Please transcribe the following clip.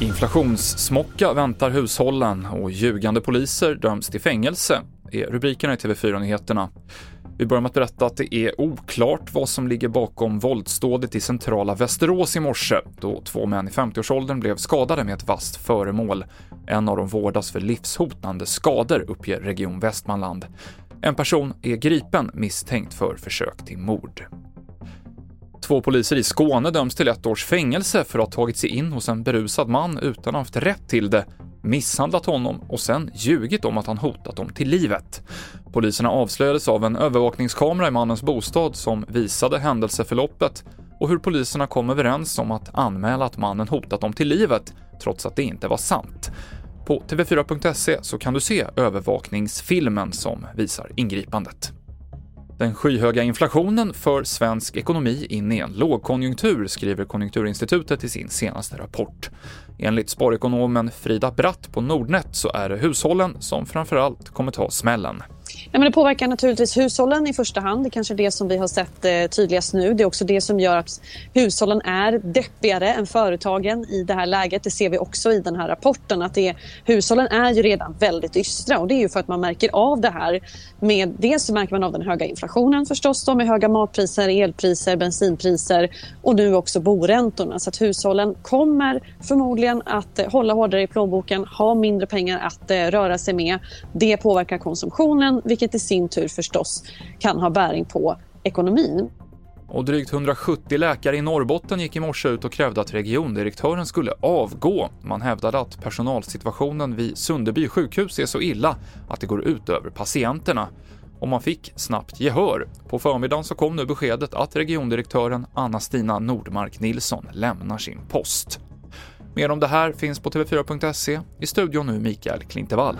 Inflationssmocka väntar hushållen och ljugande poliser döms till fängelse, är rubrikerna i TV4-nyheterna. Vi börjar med att berätta att det är oklart vad som ligger bakom våldsdådet i centrala Västerås i morse, då två män i 50-årsåldern blev skadade med ett vasst föremål. En av dem vårdas för livshotande skador, uppger Region Västmanland. En person är gripen misstänkt för försök till mord. Två poliser i Skåne döms till ett års fängelse för att ha tagit sig in hos en berusad man utan att ha haft rätt till det, misshandlat honom och sen ljugit om att han hotat dem till livet. Poliserna avslöjades av en övervakningskamera i mannens bostad som visade händelseförloppet och hur poliserna kom överens om att anmäla att mannen hotat dem till livet, trots att det inte var sant. På tv4.se så kan du se övervakningsfilmen som visar ingripandet. Den skyhöga inflationen för svensk ekonomi in i en lågkonjunktur, skriver Konjunkturinstitutet i sin senaste rapport. Enligt sparekonomen Frida Bratt på Nordnet så är det hushållen som framförallt kommer ta smällen. Ja, men det påverkar naturligtvis hushållen i första hand. Det är kanske det som vi har sett eh, tydligast nu. Det är också det som gör att hushållen är deppigare än företagen i det här läget. Det ser vi också i den här rapporten. att det Hushållen är ju redan väldigt ystra och det är ju för att man märker av det här. Med, dels så märker man av den höga inflationen förstås då, med höga matpriser, elpriser, bensinpriser och nu också boräntorna. Så att hushållen kommer förmodligen att eh, hålla hårdare i plånboken, ha mindre pengar att eh, röra sig med. Det påverkar konsumtionen vilket i sin tur förstås kan ha bäring på ekonomin. Och drygt 170 läkare i Norrbotten gick i morse ut och krävde att regiondirektören skulle avgå. Man hävdade att personalsituationen vid Sunderby sjukhus är så illa att det går ut över patienterna. Och man fick snabbt gehör. På förmiddagen så kom nu beskedet att regiondirektören Anna-Stina Nordmark Nilsson lämnar sin post. Mer om det här finns på tv4.se. I studion nu Mikael Klintevall.